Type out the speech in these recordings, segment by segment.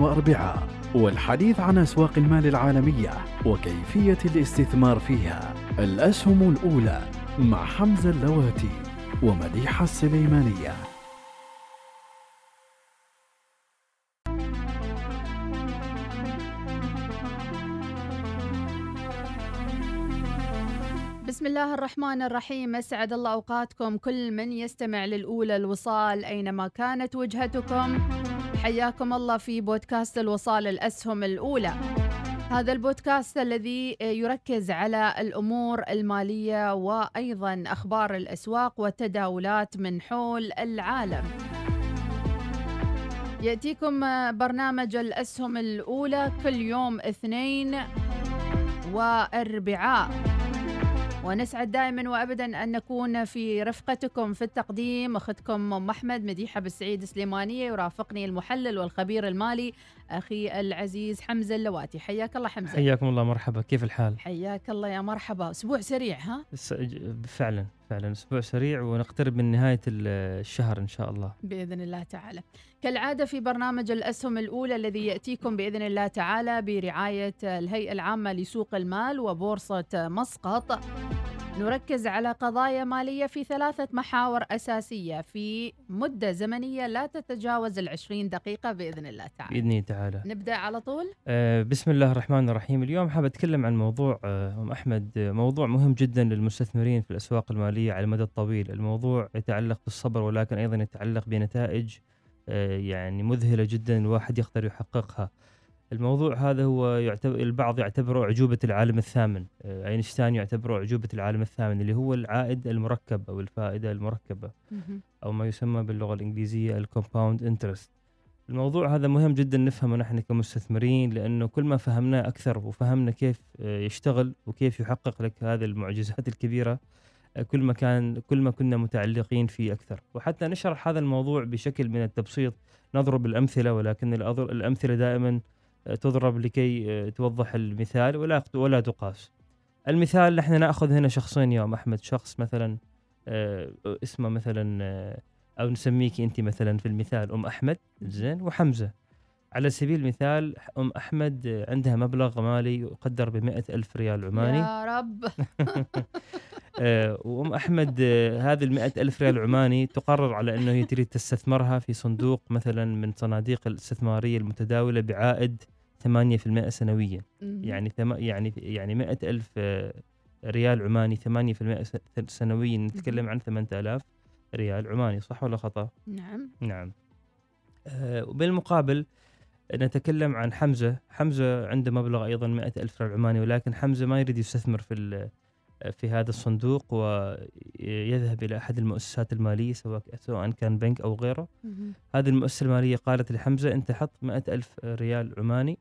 واربعاء والحديث عن أسواق المال العالمية وكيفية الاستثمار فيها. الأسهم الأولى مع حمزة اللواتي ومديحة السليمانية. بسم الله الرحمن الرحيم. أسعد الله أوقاتكم كل من يستمع للأولى الوصال أينما كانت وجهتكم. حياكم الله في بودكاست الوصال الأسهم الأولى. هذا البودكاست الذي يركز على الأمور المالية وأيضا أخبار الأسواق والتداولات من حول العالم. يأتيكم برنامج الأسهم الأولى كل يوم اثنين وأربعاء. ونسعد دائما وابدا أن نكون في رفقتكم في التقديم. أختكم أم أحمد مديحة بالسعيد سليمانية يرافقني المحلل والخبير المالي أخي العزيز حمزة اللواتي. حياك الله حمزة. حياكم الله مرحبا. كيف الحال؟ حياك الله يا مرحبا. أسبوع سريع ها؟ فعلا فعلا. أسبوع سريع ونقترب من نهاية الشهر إن شاء الله. بإذن الله تعالى. كالعادة في برنامج الأسهم الأولى الذي يأتيكم بإذن الله تعالى برعاية الهيئة العامة لسوق المال وبورصة مسقط. نركز على قضايا مالية في ثلاثة محاور أساسية في مدة زمنية لا تتجاوز العشرين دقيقة بإذن الله تعالى. بإذن الله تعالى. نبدأ على طول؟ آه بسم الله الرحمن الرحيم. اليوم حاب أتكلم عن موضوع آه أم أحمد موضوع مهم جدا للمستثمرين في الأسواق المالية على المدى الطويل. الموضوع يتعلق بالصبر ولكن أيضا يتعلق بنتائج آه يعني مذهلة جدا الواحد يقدر يحققها. الموضوع هذا هو يعتبر البعض يعتبره أعجوبة العالم الثامن. آه، أينشتاين يعتبره أعجوبة العالم الثامن اللي هو العائد المركب أو الفائدة المركبة أو ما يسمى باللغة الإنجليزية ال compound interest الموضوع هذا مهم جدا نفهمه نحن كمستثمرين لأنه كل ما فهمناه أكثر وفهمنا كيف آه، يشتغل وكيف يحقق لك هذه المعجزات الكبيرة آه، كل ما كان كل ما كنا متعلقين فيه أكثر. وحتى نشرح هذا الموضوع بشكل من التبسيط نضرب الأمثلة ولكن الأمثلة دائما تضرب لكي آه، توضح المثال ولا ولا تقاس. المثال نحن نأخذ هنا شخصين يوم أحمد. شخص مثلا آه، اسمه مثلا آه، أو نسميك أنت مثلا في المثال أم أحمد. زين وحمزة. على سبيل المثال أم أحمد عندها مبلغ مالي يقدر ب ألف ريال عماني. يا رب. وأم أحمد هذه ال ألف ريال عماني تقرر على أنه هي تريد تستثمرها في صندوق مثلا من صناديق الاستثمارية المتداولة بعائد 8% سنويا. يعني ثم يعني يعني 100 ألف آه، ريال عماني 8% سنويا نتكلم عن 8000 ريال عماني صح ولا خطأ؟ نعم. نعم. آه وبالمقابل نتكلم عن حمزة. حمزة عنده مبلغ أيضا 100 ألف ريال عماني ولكن حمزة ما يريد يستثمر في في هذا الصندوق ويذهب إلى أحد المؤسسات المالية سواء سواء كان بنك أو غيره. هذه المؤسسة المالية قالت لحمزة أنت حط 100 ألف ريال عماني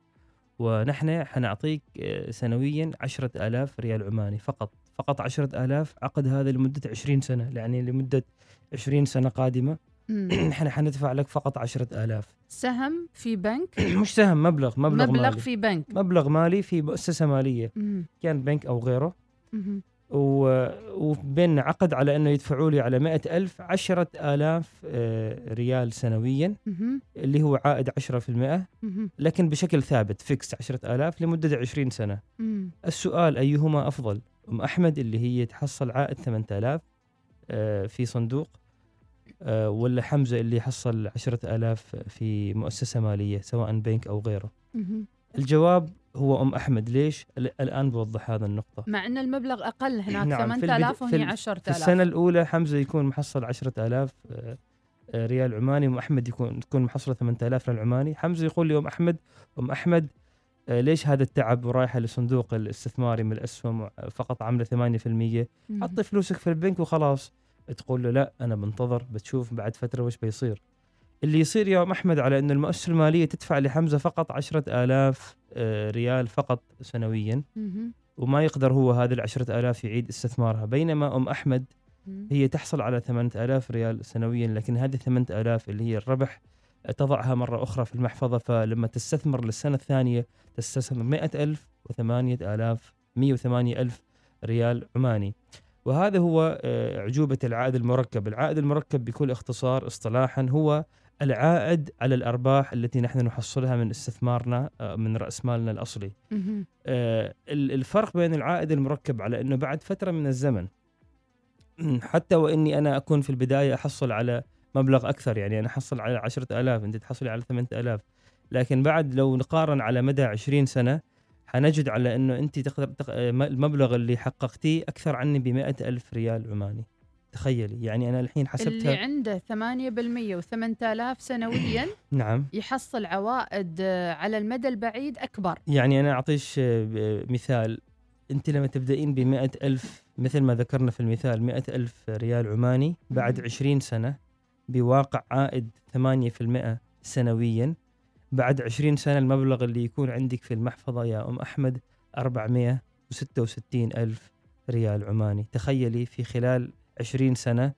ونحن حنعطيك سنويا عشرة آلاف ريال عماني فقط فقط عشرة آلاف عقد هذا لمدة عشرين سنة يعني لمدة عشرين سنة قادمة. نحن حندفع لك فقط عشرة آلاف. سهم في بنك؟ مش سهم مبلغ مبلغ, مبلغ مالي. في بنك. مبلغ مالي في مؤسسة مالية كان بنك أو غيره. وبين عقد على أنه يدفعوا لي على مئة ألف عشرة آلاف آه، ريال سنويا اللي هو عائد عشرة في المئة. لكن بشكل ثابت فيكس عشرة آلاف لمدة عشرين سنة. السؤال أيهما أفضل؟ أم أحمد اللي هي تحصل عائد ثمانية آلاف آه، في صندوق آه، ولا حمزة اللي حصل عشرة آلاف في مؤسسة مالية سواء بنك أو غيره؟ الجواب هو أم أحمد ليش الآن بوضح هذا النقطة؟ مع إن المبلغ أقل هناك نعم 8000 وهي 10000 في السنة الأولى حمزة يكون محصل 10000 آه، آه، ريال عماني أم أحمد يكون تكون محصلة 8000 ريال عماني. حمزة يقول لي أم أحمد أم أحمد آه، ليش هذا التعب ورايحه لصندوق الاستثماري من الأسهم فقط عاملة 8% حطي فلوسك في البنك وخلاص. تقول له لا أنا بنتظر بتشوف بعد فترة وش بيصير. اللي يصير يا ام أحمد على إنه المؤسسة المالية تدفع لحمزة فقط 10000 آه، ريال فقط سنويا. وما يقدر هو هذه ال 10000 يعيد استثمارها. بينما أم أحمد. هي تحصل على 8000 ريال سنويا لكن هذه 8000 اللي هي الربح تضعها مرة أخرى في المحفظة. فلما تستثمر للسنة الثانية تستثمر 100000 و8000 108000 ريال عماني. وهذا هو آه، عجوبة العائد المركب. العائد المركب بكل اختصار اصطلاحا هو العائد على الأرباح التي نحن نحصلها من استثمارنا آه، من رأس مالنا الأصلي. مهم. آه، ال- الفرق بين العائد المركب على إنه بعد فترة من الزمن حتى وإني أنا أكون في البداية أحصل على مبلغ أكثر يعني أنا أحصل على 10000 أنت تحصلي على 8000 لكن بعد لو نقارن على مدى 20 سنة حنجد على إنه أنت تقدر تق... آه، المبلغ اللي حققتيه أكثر عني ب ألف ريال عماني. تخيلي. يعني أنا الحين اللي حسبتها عنده 8% و8000 سنويا نعم. يحصل عوائد آه، على المدى البعيد أكبر. يعني أنا أعطيش آه، ب- مثال. أنت لما تبدأين بمئة ألف مثل ما ذكرنا في المثال مئة ألف ريال عماني بعد. عشرين سنة بواقع عائد ثمانية في المئة سنويا بعد عشرين سنة المبلغ اللي يكون عندك في المحفظة يا أم أحمد أربعمائة وستة وستين ألف ريال عماني. تخيلي في خلال عشرين سنة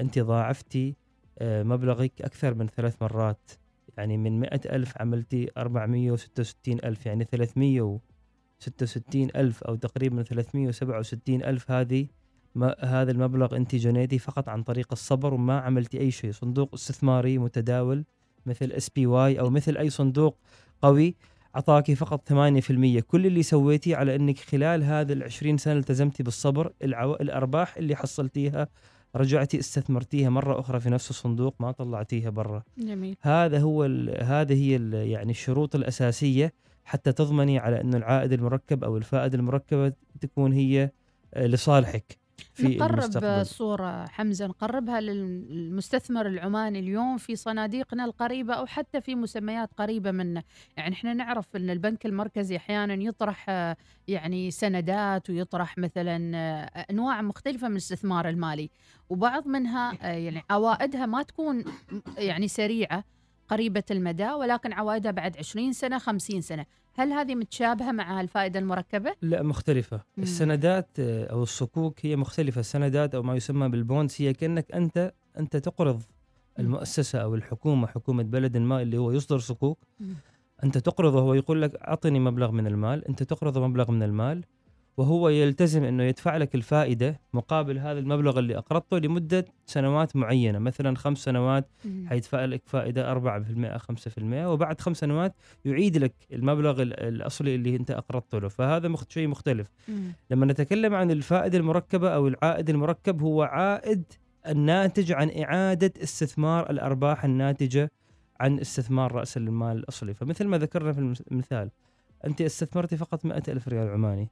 أنت ضاعفتي آه، مبلغك أكثر من ثلاث مرات. يعني من مئة ألف عملتي أربعمية وستة وستين ألف يعني ثلاثمية وستة وستين ألف أو تقريبا ثلاثمية وسبعة وستين ألف هذه ما هذا المبلغ أنت جنيتي فقط عن طريق الصبر وما عملتي أي شيء. صندوق استثماري متداول مثل SPY أو مثل أي صندوق قوي. أعطاكي فقط 8% كل اللي سويتيه على أنك خلال هذه العشرين سنة التزمتي بالصبر العو... الأرباح اللي حصلتيها رجعتي استثمرتيها مرة أخرى في نفس الصندوق ما طلعتيها برا. جميل. هذا هو ال- هذه هي ال- يعني الشروط الأساسية حتى تضمني على أنه العائد المركب أو الفائدة المركبة تكون هي آه، لصالحك. في نقرب الصورة حمزة نقربها للمستثمر العماني اليوم في صناديقنا القريبة أو حتى في مسميات قريبة منه. يعني إحنا نعرف أن البنك المركزي أحيانا يطرح يعني سندات ويطرح مثلا أنواع مختلفة من الاستثمار المالي وبعض منها يعني عوائدها ما تكون يعني سريعة قريبة المدى ولكن عوائدها بعد 20 سنة 50 سنة. هل هذه متشابهة مع الفائدة المركبة؟ لا مختلفة. مم. السندات آه، أو الصكوك هي مختلفة. السندات أو ما يسمى بالبونز هي كأنك أنت أنت تقرض المؤسسة أو الحكومة حكومة بلد ما اللي هو يصدر صكوك مم. أنت تقرضه هو يقول لك أعطني مبلغ من المال. أنت تقرضه مبلغ من المال. وهو يلتزم أنه يدفع لك الفائدة مقابل هذا المبلغ اللي أقرضته لمدة سنوات معينة. مثلا خمس سنوات. حيدفع لك فائدة 4% 5% وبعد خمس سنوات يعيد لك المبلغ ال- الأصلي اللي أنت أقرضته له. فهذا مخت شيء مختلف. لما نتكلم عن الفائدة المركبة أو العائد المركب هو عائد الناتج عن إعادة استثمار الأرباح الناتجة عن استثمار رأس المال الأصلي. فمثل ما ذكرنا في المثال أنت استثمرتي فقط 100 ألف ريال عماني.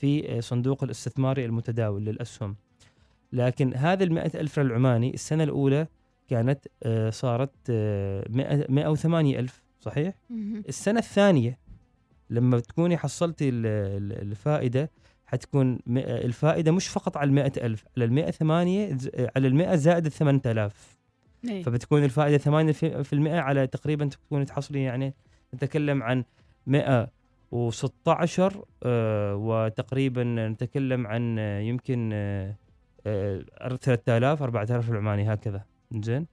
في آه، صندوق الاستثماري المتداول للأسهم لكن هذا ال 100 ألف ريال عماني السنة الأولى كانت آه، صارت آه، 100 108 ألف صحيح؟ السنة الثانية لما تكوني حصلتي ال- ال- الفائدة حتكون الفائدة مش فقط على المئة ألف على المئة ثمانية على المئة زائد الثمانية آلاف إيه. فبتكون الفائدة ثمانية في المئة على تقريبا تكوني تحصلي يعني نتكلم عن مئة وستة عشر آه، وتقريبا نتكلم عن آه، يمكن آه، آه، 3000 4000 العماني هكذا. زين.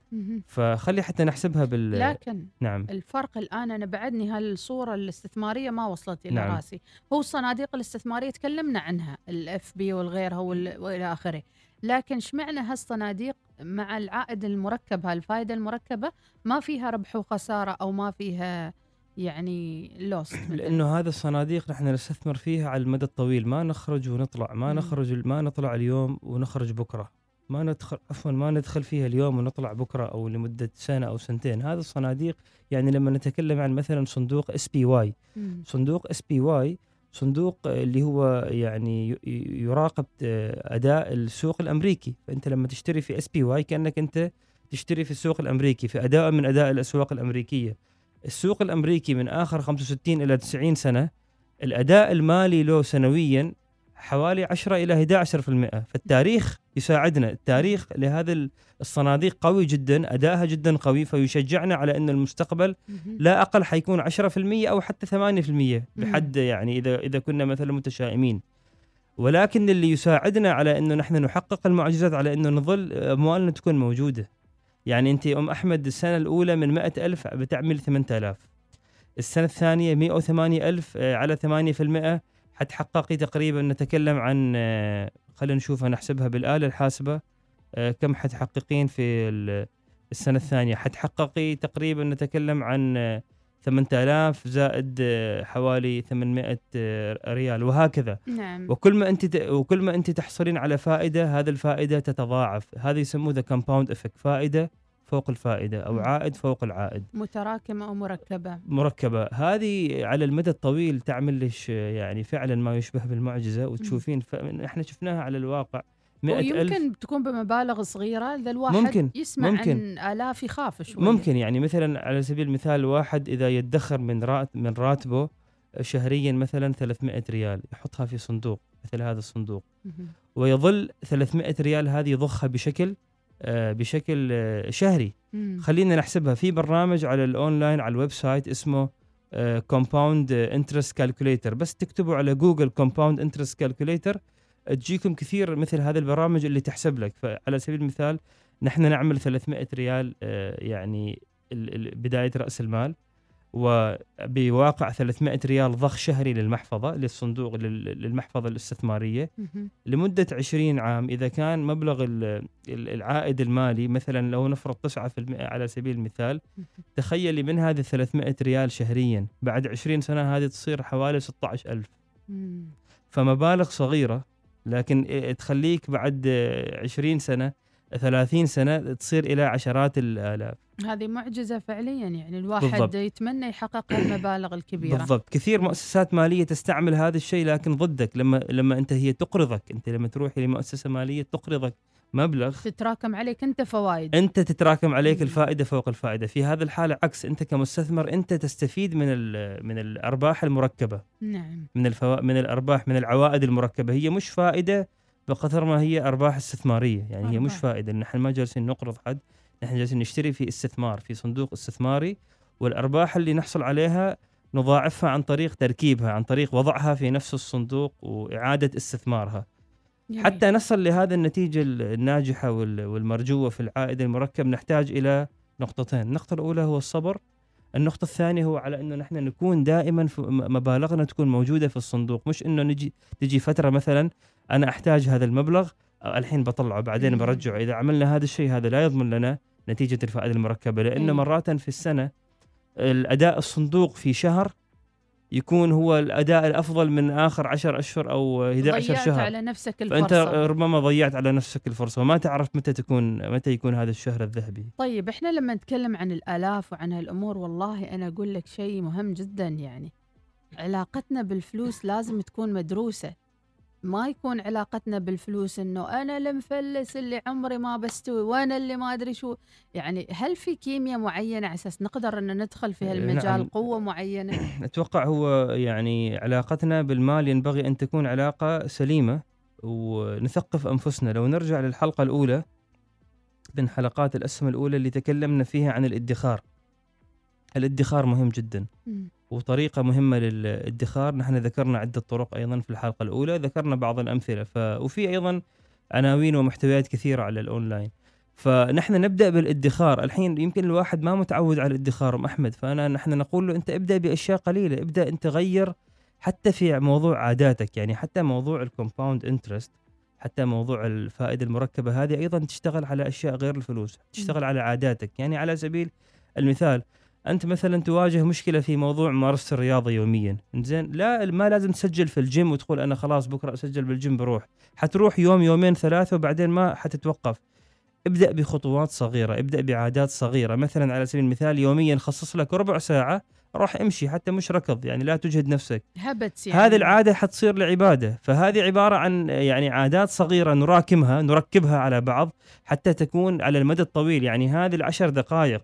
فخلي حتى نحسبها بال لكن نعم. الفرق الآن أنا بعدني هالصورة الاستثمارية ما وصلت إلى نعم. رأسي. هو الصناديق الاستثمارية تكلمنا عنها ال SPY وغيرها وال- وإلى آخره. لكن شمعنا هالصناديق مع العائد المركب هالفائدة المركبة ما فيها ربح وخسارة أو ما فيها يعني lost لأنه هذا الصناديق نحن نستثمر فيها على المدى الطويل. ما نخرج ونطلع. ما مم. نخرج ما نطلع اليوم ونخرج بكرة. ما ندخل عفوا ما ندخل فيها اليوم ونطلع بكرة أو لمدة سنة أو سنتين. هذا الصناديق يعني لما نتكلم عن مثلا صندوق اس بي واي صندوق اس بي واي صندوق اللي هو يعني يراقب أداء السوق الأمريكي. فأنت لما تشتري في SPY كأنك أنت تشتري في السوق الأمريكي في أداء من أداء الأسواق الأمريكية. السوق الأمريكي من آخر 65 إلى 90 سنة الأداء المالي له سنويا حوالي 10 إلى 11% فالتاريخ يساعدنا التاريخ لهذا الصناديق قوي جدا أدائها جدا قوي فيشجعنا على إن المستقبل. لا أقل حيكون 10% أو حتى 8% بحد يعني إذا إذا كنا مثلا متشائمين. ولكن اللي يساعدنا على إنه نحن نحقق المعجزات على إنه نظل اموالنا تكون موجودة. يعني انت ام احمد السنة الاولى من 100 ألف بتعمل 8000 السنة الثانية 108 ألف آه، على 8% حتحققي تقريبا نتكلم عن آه، خلينا نشوفها نحسبها بالآلة الحاسبة آه، كم حتحققين في ال- السنة الثانية. حتحققي تقريبا نتكلم عن 8000 زائد آه، حوالي 800 آه، ريال وهكذا. نعم. وكل ما انت وكل ما انت تحصلين على فائدة هذه الفائدة تتضاعف. هذا يسموه the compound effect فائدة فوق الفائدة أو. عائد فوق العائد. متراكمة أو مركبة. مركبة. هذه على المدى الطويل تعمل لك يعني فعلا ما يشبه بالمعجزة. وتشوفين. إحنا شفناها على الواقع. مئة ألف ويمكن تكون بمبالغ صغيرة إذا الواحد ممكن، يسمع ممكن. عن آلاف يخاف شوي ممكن يعني مثلا على سبيل المثال واحد إذا يدخر من رات من راتبه شهريا مثلا 300 ريال يحطها في صندوق مثل هذا الصندوق. ويظل 300 ريال هذه يضخها بشكل آه، بشكل آه، شهري. خلينا نحسبها في برنامج على الأونلاين على ال website اسمه compound interest calculator بس تكتبوا على جوجل compound interest calculator تجيكم كثير مثل هذه البرامج اللي تحسب لك فعلى سبيل المثال نحن نعمل 300 ريال آه، يعني بداية رأس المال وبواقع 300 ريال ضخ شهري للمحفظة للصندوق لل- للمحفظة الاستثمارية مهم. لمدة 20 عام إذا كان مبلغ ال- ال- العائد المالي مثلا لو نفرض 9% على سبيل المثال تخيلي من هذه 300 ريال شهريا بعد 20 سنة هذه تصير حوالي 16 ألف مم. فمبالغ صغيرة لكن تخليك بعد آه، 20 سنة 30 سنة تصير إلى عشرات الآلاف. هذه معجزة فعليا يعني الواحد بالضبط. يتمنى يحقق المبالغ الكبيرة. بالضبط. كثير مؤسسات مالية تستعمل هذا الشيء لكن ضدك. لما لما أنت هي تقرضك أنت لما تروحي لمؤسسة مالية تقرضك. مبلغ. تتراكم عليك أنت فوائد. أنت تتراكم عليك. الفائدة فوق الفائدة. في هذا الحالة عكس أنت كمستثمر أنت تستفيد من من الأرباح المركبة. نعم. من الفوا... من الأرباح من العوائد المركبة. هي مش فائدة بقدر ما هي أرباح استثمارية. يعني هي مش أرباح. فائدة. نحن ما جالسين نقرض حد. نحن جالسين نشتري في استثمار في صندوق استثماري. والأرباح اللي نحصل عليها نضاعفها عن طريق تركيبها عن طريق وضعها في نفس الصندوق وإعادة استثمارها. جميل. حتى نصل لهذا النتيجة الناجحة وال- والمرجوة في العائد المركب نحتاج إلى نقطتين النقطة الأولى هو الصبر النقطة الثانية هو على أنه نحن نكون دائما مبالغنا تكون موجودة في الصندوق مش أنه نجي تجي فترة مثلا أنا أحتاج هذا المبلغ الحين بطلعه بعدين. برجعه إذا عملنا هذا الشيء هذا لا يضمن لنا نتيجة الفائدة المركبة لأنه أي. مرات في السنة الأداء الصندوق في شهر يكون هو الأداء الأفضل من آخر 10 أشهر أو 11 ضيعت شهر. على نفسك فأنت الفرصة. ربما ضيعت على نفسك الفرصة. وما تعرف متى تكون متى يكون هذا الشهر الذهبي. طيب إحنا لما نتكلم عن الآلاف وعن هالأمور والله أنا أقول لك شيء مهم جدا يعني. علاقتنا بالفلوس لازم تكون مدروسة. ما يكون علاقتنا بالفلوس إنه أنا المفلس اللي عمري ما بستوي وأنا اللي ما أدري شو. يعني هل في كيمياء معينة على أساس نقدر إن ندخل في هالمجال نعم. قوة معينة؟ أتوقع هو يعني علاقتنا بالمال ينبغي أن تكون علاقة سليمة ونثقف أنفسنا. لو نرجع للحلقة الأولى من حلقات الأسهم الأولى اللي تكلمنا فيها عن الادخار. الادخار مهم جدا. مم. وطريقة مهمة للادخار. نحن ذكرنا عدة طرق أيضا في الحلقة الأولى ذكرنا بعض الأمثلة ف... وفي أيضا عناوين ومحتويات كثيرة على الأونلاين. فنحن نبدأ بالادخار. الحين يمكن الواحد ما متعود على الادخار أم أحمد فأنا نحن نقول له أنت ابدأ بأشياء قليلة ابدأ أنت غير حتى في موضوع عاداتك يعني حتى موضوع ال compound interest حتى موضوع الفائدة المركبة هذه أيضا تشتغل على أشياء غير الفلوس تشتغل على عاداتك. يعني على سبيل المثال أنت مثلا تواجه مشكلة في موضوع ممارسة الرياضة يوميا. زين لا ما لازم تسجل في الجيم وتقول أنا خلاص بكرة أسجل بالجيم بروح. حتروح يوم يومين ثلاثة وبعدين ما حتتوقف. ابدأ بخطوات صغيرة ابدأ بعادات صغيرة. مثلا على سبيل المثال يوميا خصص لك ربع ساعة روح امشي حتى مش ركض يعني لا تجهد نفسك. هبتس يعني. هذه العادة حتصير لعبادة. فهذه عبارة عن يعني عادات صغيرة نراكمها نركبها على بعض حتى تكون على المدى الطويل. يعني هذه العشر دقائق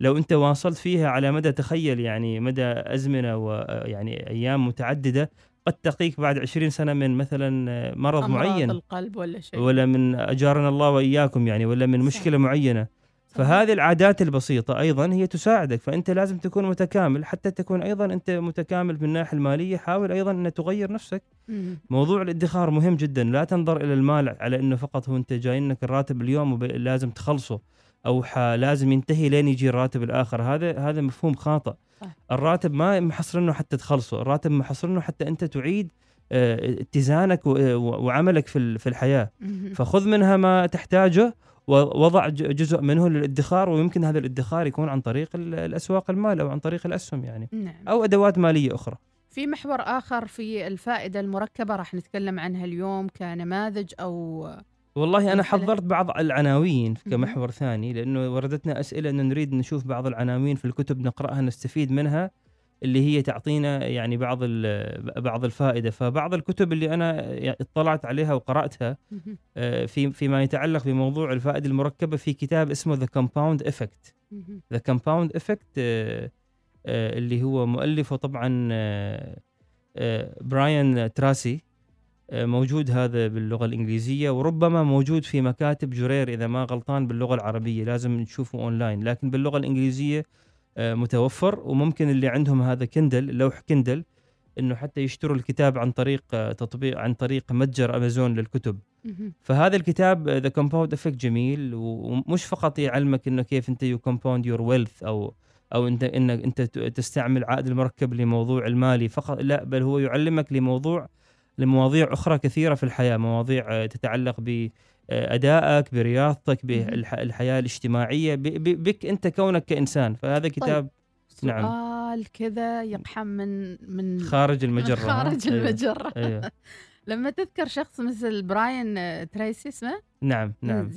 لو أنت واصلت فيها على مدى تخيل يعني مدى أزمنة ويعني أيام متعددة قد تقيك بعد 20 سنة من مثلا مرض معين. القلب ولا شيء. ولا من أجارنا الله وإياكم يعني ولا من صح. مشكلة معينة. فهذه العادات البسيطة أيضا هي تساعدك فأنت لازم تكون متكامل حتى تكون أيضا أنت متكامل من الناحية المالية. حاول أيضا أن تغير نفسك. مم. موضوع الادخار مهم جدا. لا تنظر إلى المال على إنه فقط هو أنت جاي لك الراتب اليوم ولازم تخلصه. أو لازم ينتهي لين يجي الراتب الآخر. هذا هذا مفهوم خاطئ. صح. الراتب ما محصرنه حتى تخلصه. الراتب محصرنه حتى أنت تعيد آه، اتزانك وعملك في في الحياة. فخذ منها ما تحتاجه ووضع جزء منه للادخار ويمكن هذا الادخار يكون عن طريق ال- الأسواق المال أو عن طريق الأسهم يعني. نعم. أو أدوات مالية أخرى. في محور آخر في الفائدة المركبة راح نتكلم عنها اليوم كنماذج أو والله أنا؟ حضرت بعض العناوين. كمحور ثاني لأنه وردتنا أسئلة انه نريد نشوف بعض العناوين في الكتب نقرأها نستفيد منها اللي هي تعطينا يعني بعض بعض الفائدة فبعض الكتب اللي أنا اطلعت عليها وقرأتها. آه، في فيما يتعلق بموضوع الفائدة المركبة في كتاب اسمه The Compound Effect. The Compound Effect اللي هو مؤلفه طبعا آه، آه، براين تراسي آه، موجود هذا باللغة الإنجليزية وربما موجود في مكاتب جرير إذا ما غلطان باللغة العربية لازم نشوفه اونلاين لكن باللغة الإنجليزية آه، متوفر وممكن اللي عندهم هذا Kindle لوح Kindle إنه حتى يشتروا الكتاب عن طريق آه، تطبيق عن طريق متجر أمازون للكتب. فهذا الكتاب The Compound Effect جميل ومش فقط يعلمك إنه كيف أنت you compound your wealth أو أو أنت إنك أنت تستعمل عائد المركب لموضوع المالي فقط لا بل هو يعلمك لموضوع لمواضيع أخرى كثيرة في الحياة مواضيع آه، تتعلق بأدائك برياضتك بالحياة الاجتماعية بك أنت كونك كإنسان فهذا كتاب نعم. سؤال كذا يقحم من من خارج من المجرة ها؟ خارج أيوه، المجرة أيوه. لما تذكر شخص مثل براين آه، تريسي اسمه نعم نعم.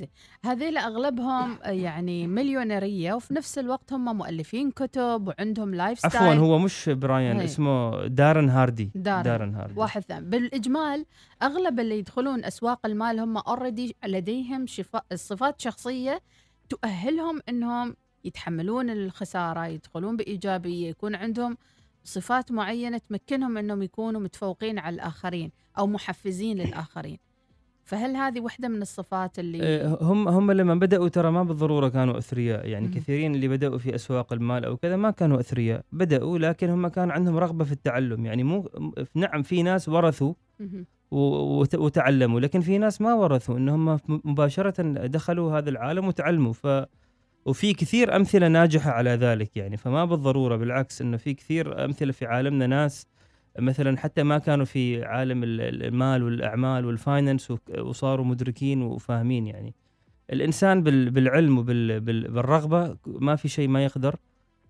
هذيل أغلبهم آه، يعني مليونيرية وفي نفس الوقت هم مؤلفين كتب وعندهم lifestyle عفوا هو مش براين هي. اسمه دارن هاردي دارن. دارن هاردي واحد ثاني بالإجمال أغلب اللي يدخلون أسواق المال هم already لديهم شفا... صفات شخصية تؤهلهم إنهم يتحملون الخسارة يدخلون بإيجابية يكون عندهم صفات معينة تمكنهم إنهم يكونوا متفوقين على الآخرين أو محفزين للآخرين. فهل هذه واحدة من الصفات اللي آه، هم هم لما بدأوا ترى ما بالضرورة كانوا أثرياء. يعني. كثيرين اللي بدأوا في أسواق المال أو كذا ما كانوا أثرياء. بدأوا لكن هم كان عندهم رغبة في التعلم. يعني مو نعم في ناس ورثوا وتعلموا لكن في ناس ما ورثوا. ان هم مباشرة دخلوا هذا العالم وتعلموا. ف وفي كثير أمثلة ناجحة على ذلك يعني فما بالضرورة بالعكس إنه في كثير أمثلة في عالمنا ناس مثلا حتى ما كانوا في عالم ال- ال- المال والأعمال والفاينانس وصاروا مدركين وفاهمين يعني. الإنسان بال- بالعلم وبالرغبه ما في شيء ما يقدر.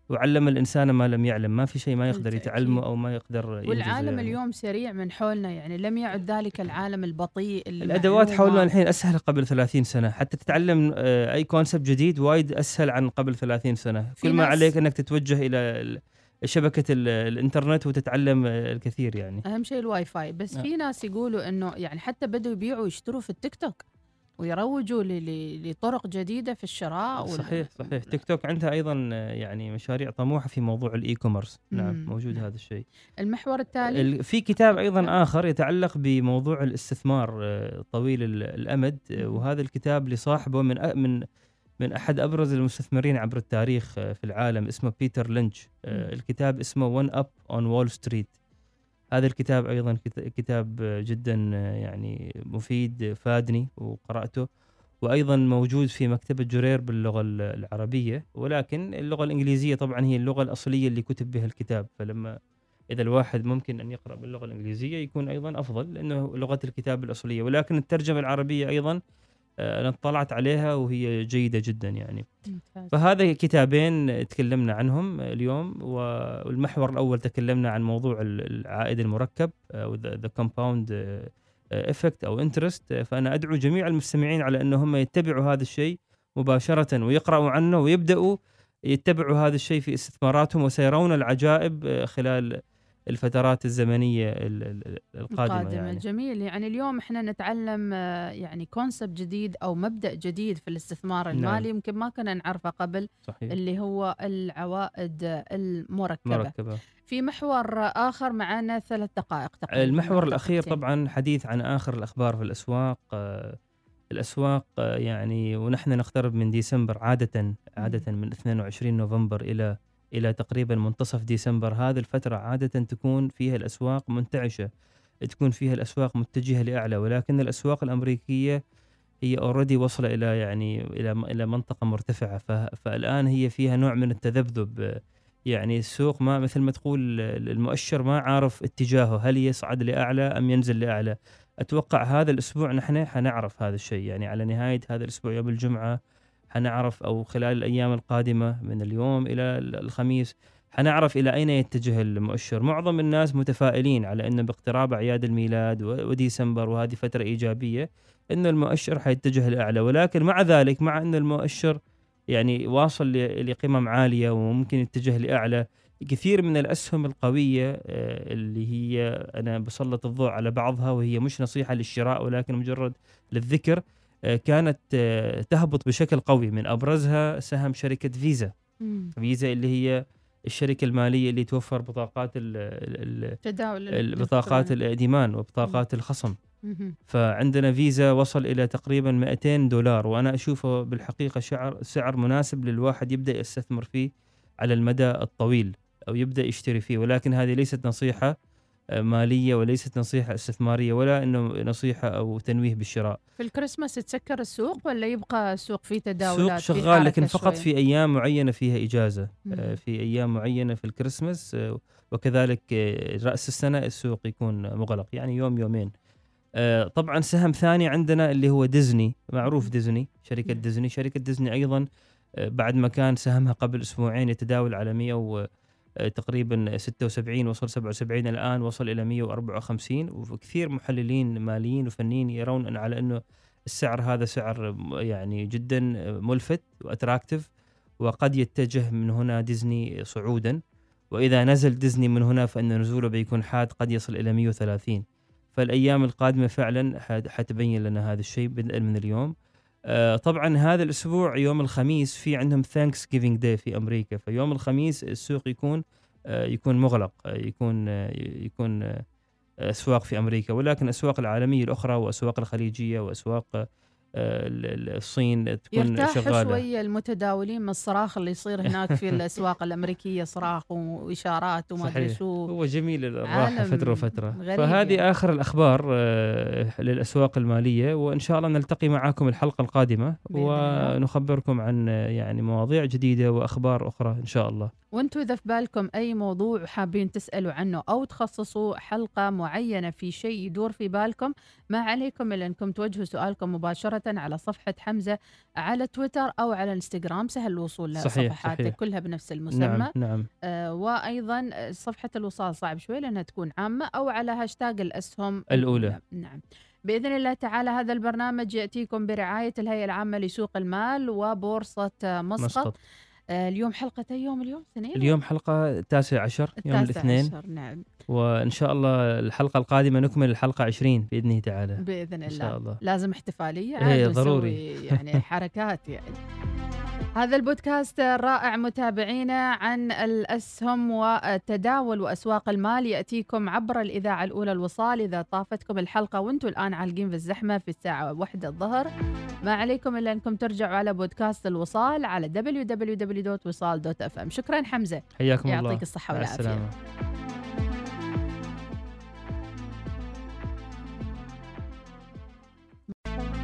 وعلم الإنسان ما لم يعلم ما في شيء ما يقدر. يتعلمه أو ما يقدر ينجزه والعالم يعني. اليوم سريع من حولنا يعني لم يعد ذلك العالم البطيء الأدوات. حولنا الحين أسهل قبل 30 سنة حتى تتعلم آه، أي concept جديد وايد أسهل عن قبل 30 سنة كل ما عليك إنك تتوجه إلى ال- الإنترنت وتتعلم آه، الكثير يعني أهم شيء الواي فاي بس آه. في ناس يقولوا إنه يعني حتى بدوا يبيعوا ويشتروا في التيك توك ويروجوا لطرق جديدة في الشراء وال- صحيح صحيح. تيك توك عندها أيضا يعني مشاريع طموحة في موضوع ال e-commerce نعم. موجود هذا الشيء. المحور التالي؟ ال- في كتاب أيضا آخر يتعلق بموضوع الاستثمار آه، طويل ال- الأمد. آه،. وهذا الكتاب لصاحبه من أ- من من أحد أبرز المستثمرين عبر التاريخ آه، في العالم اسمه بيتر لينش. الكتاب اسمه One Up on Wall Street هذا الكتاب أيضا كت- كتاب جدا يعني مفيد فادني وقرأته وأيضا موجود في مكتبة جرير باللغة ال- العربية ولكن اللغة الإنجليزية طبعا هي اللغة الأصلية اللي كتب بها الكتاب. فلما إذا الواحد ممكن أن يقرأ باللغة الإنجليزية يكون أيضا أفضل لأنه لغة الكتاب الأصلية. ولكن الترجمة العربية أيضا أنا اطلعت عليها وهي جيدة جدا يعني ممتاز. فهذا كتابين تكلمنا عنهم اليوم والمحور الأول تكلمنا عن موضوع ال- العائد المركب أو the compound effect أو interest فأنا أدعو جميع المستمعين على أن هم يتبعوا هذا الشيء مباشرة ويقرأوا عنه ويبدأوا يتبعوا هذا الشيء في استثماراتهم وسيرون العجائب آه، خلال الفترات الزمنية ال- ال- القادمة القادمة يعني. جميل. يعني اليوم إحنا نتعلم آه، يعني concept جديد أو مبدأ جديد في الاستثمار نعم. المالي يمكن ما كنا نعرفه قبل صحيح. اللي هو العوائد المركبة. مركبة. في محور آخر معنا ثلاث دقائق تقريبا المحور دقيقتين. طبعا حديث عن آخر الأخبار في الأسواق آه، الأسواق آه، يعني ونحن نقترب من ديسمبر عادة عادة من 22 نوفمبر إلى إلى تقريبا منتصف ديسمبر هذه الفترة عادة تكون فيها الأسواق منتعشة تكون فيها الأسواق متجهة لأعلى ولكن الأسواق الأمريكية هي اوريدي وصل إلى يعني إلى إلى منطقة مرتفعة. ف- فالآن هي فيها نوع من التذبذب يعني السوق ما مثل ما تقول المؤشر ما عارف اتجاهه هل يصعد لأعلى أم ينزل لأعلى. أتوقع هذا الأسبوع نحن حنعرف هذا الشيء يعني على نهاية هذا الأسبوع يوم الجمعة حنعرف أو خلال الأيام القادمة من اليوم إلى الخميس حنعرف إلى أين يتجه المؤشر. معظم الناس متفائلين على أنه باقتراب أعياد الميلاد وديسمبر وهذه فترة إيجابية أن المؤشر حيتجه لأعلى. ولكن مع ذلك مع أن المؤشر يعني واصل لقمم عالية وممكن يتجه لأعلى كثير من الأسهم القوية آه، اللي هي أنا بسلط الضوء على بعضها وهي مش نصيحة للشراء ولكن مجرد للذكر كانت آه، تهبط بشكل قوي من أبرزها سهم شركة فيزا مم. فيزا اللي هي الشركة المالية اللي توفر بطاقات ال ال تداول ال بطاقات. الائتمان وبطاقات الخصم مهم. فعندنا فيزا وصل إلى تقريبا 200 دولار وأنا أشوفه بالحقيقة شعر سعر مناسب للواحد يبدأ يستثمر فيه على المدى الطويل أو يبدأ يشتري فيه ولكن هذه ليست نصيحة آه، مالية وليست نصيحة استثمارية ولا إنه نصيحة أو تنويه بالشراء في الكريسماس تسكر السوق ولا يبقى السوق فيه تداولات السوق شغال لكن فقط شوية؟ في أيام معينة فيها إجازة آه، مم. في أيام معينة في الكريسماس آه، وكذلك آه، رأس السنة السوق يكون مغلق يعني يوم يومين آه، طبعا سهم ثاني عندنا اللي هو ديزني معروف. ديزني شركة نعم. ديزني شركة ديزني أيضا آه، بعد ما كان سهمها قبل أسبوعين يتداول على 100 و آه، تقريبا 76 وصل 77 الآن وصل إلى 154 وكثير محللين ماليين وفنيين يرون أن على أنه السعر هذا سعر م- يعني جدا ملفت و attractive وقد يتجه من هنا ديزني صعودا. وإذا نزل ديزني من هنا فإن نزوله بيكون حاد قد يصل إلى 130 فالأيام القادمة فعلا حت- حتبين لنا هذا الشيء بدءا من اليوم. آه، طبعا هذا الأسبوع يوم الخميس في عندهم Thanksgiving Day في أمريكا. فيوم الخميس السوق يكون آه، يكون مغلق آه، يكون آه، يكون آه، أسواق في أمريكا. ولكن الاسواق العالمية الأخرى وأسواق الخليجية وأسواق آه، الصين تكون يرتاح شغالة شوية المتداولين من الصراخ اللي يصير هناك في الأسواق الأمريكية صراخ وإشارات وما صحيح. شو هو جميل الراحة فترة وفترة فهذه يعني. آخر الأخبار آه، للأسواق المالية وإن شاء الله نلتقي معكم الحلقة القادمة. ونخبركم عن آه، يعني مواضيع جديدة وأخبار أخرى إن شاء الله وأنتم إذا في بالكم أي موضوع حابين تسألوا عنه أو تخصصوا حلقة معينة في شيء يدور في بالكم ما عليكم إلا إنكم توجهوا سؤالكم مباشرة على صفحة حمزة على تويتر أو على الانستغرام سهل الوصول لها صحيح، صحيح. كلها بنفس المسمى. نعم. نعم آه وأيضا صفحة الوصال صعب شوي لأنها تكون عامة أو على هاشتاج الأسهم الأولى. نعم. بإذن الله تعالى هذا البرنامج يأتيكم برعاية الهيئة العامة لسوق المال وبورصة آه، مسقط. مسقط. اليوم حلقة أي يوم اليوم؟ اثنين اليوم حلقة التاسع عشر يوم التاسع الاثنين. عشر نعم. وإن شاء الله الحلقة القادمة نكمل الحلقة 20 بإذنه تعالى. بإذن الله. شاء الله. لازم احتفالية إيه، عاد ضروري. ونسوي يعني حركات يعني. هذا البودكاست الرائع متابعينا عن الأسهم والتداول وأسواق المال. يأتيكم عبر الإذاعة الأولى الوصال. إذا طافتكم الحلقة وأنتم الآن عالقين في الزحمة في الساعة واحدة الظهر ما عليكم إلا أنكم ترجعوا على بودكاست الوصال على www.wisal.fm شكرا حمزة. حياكم الله. يعطيك الصحة والعافية.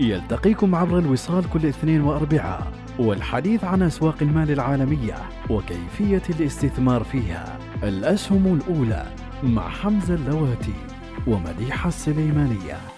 يلتقيكم عبر الوصال كل اثنين وأربعاء والحديث عن أسواق المال العالمية وكيفية الاستثمار فيها. الأسهم الأولى مع حمزة اللواتي ومديحة السليمانية.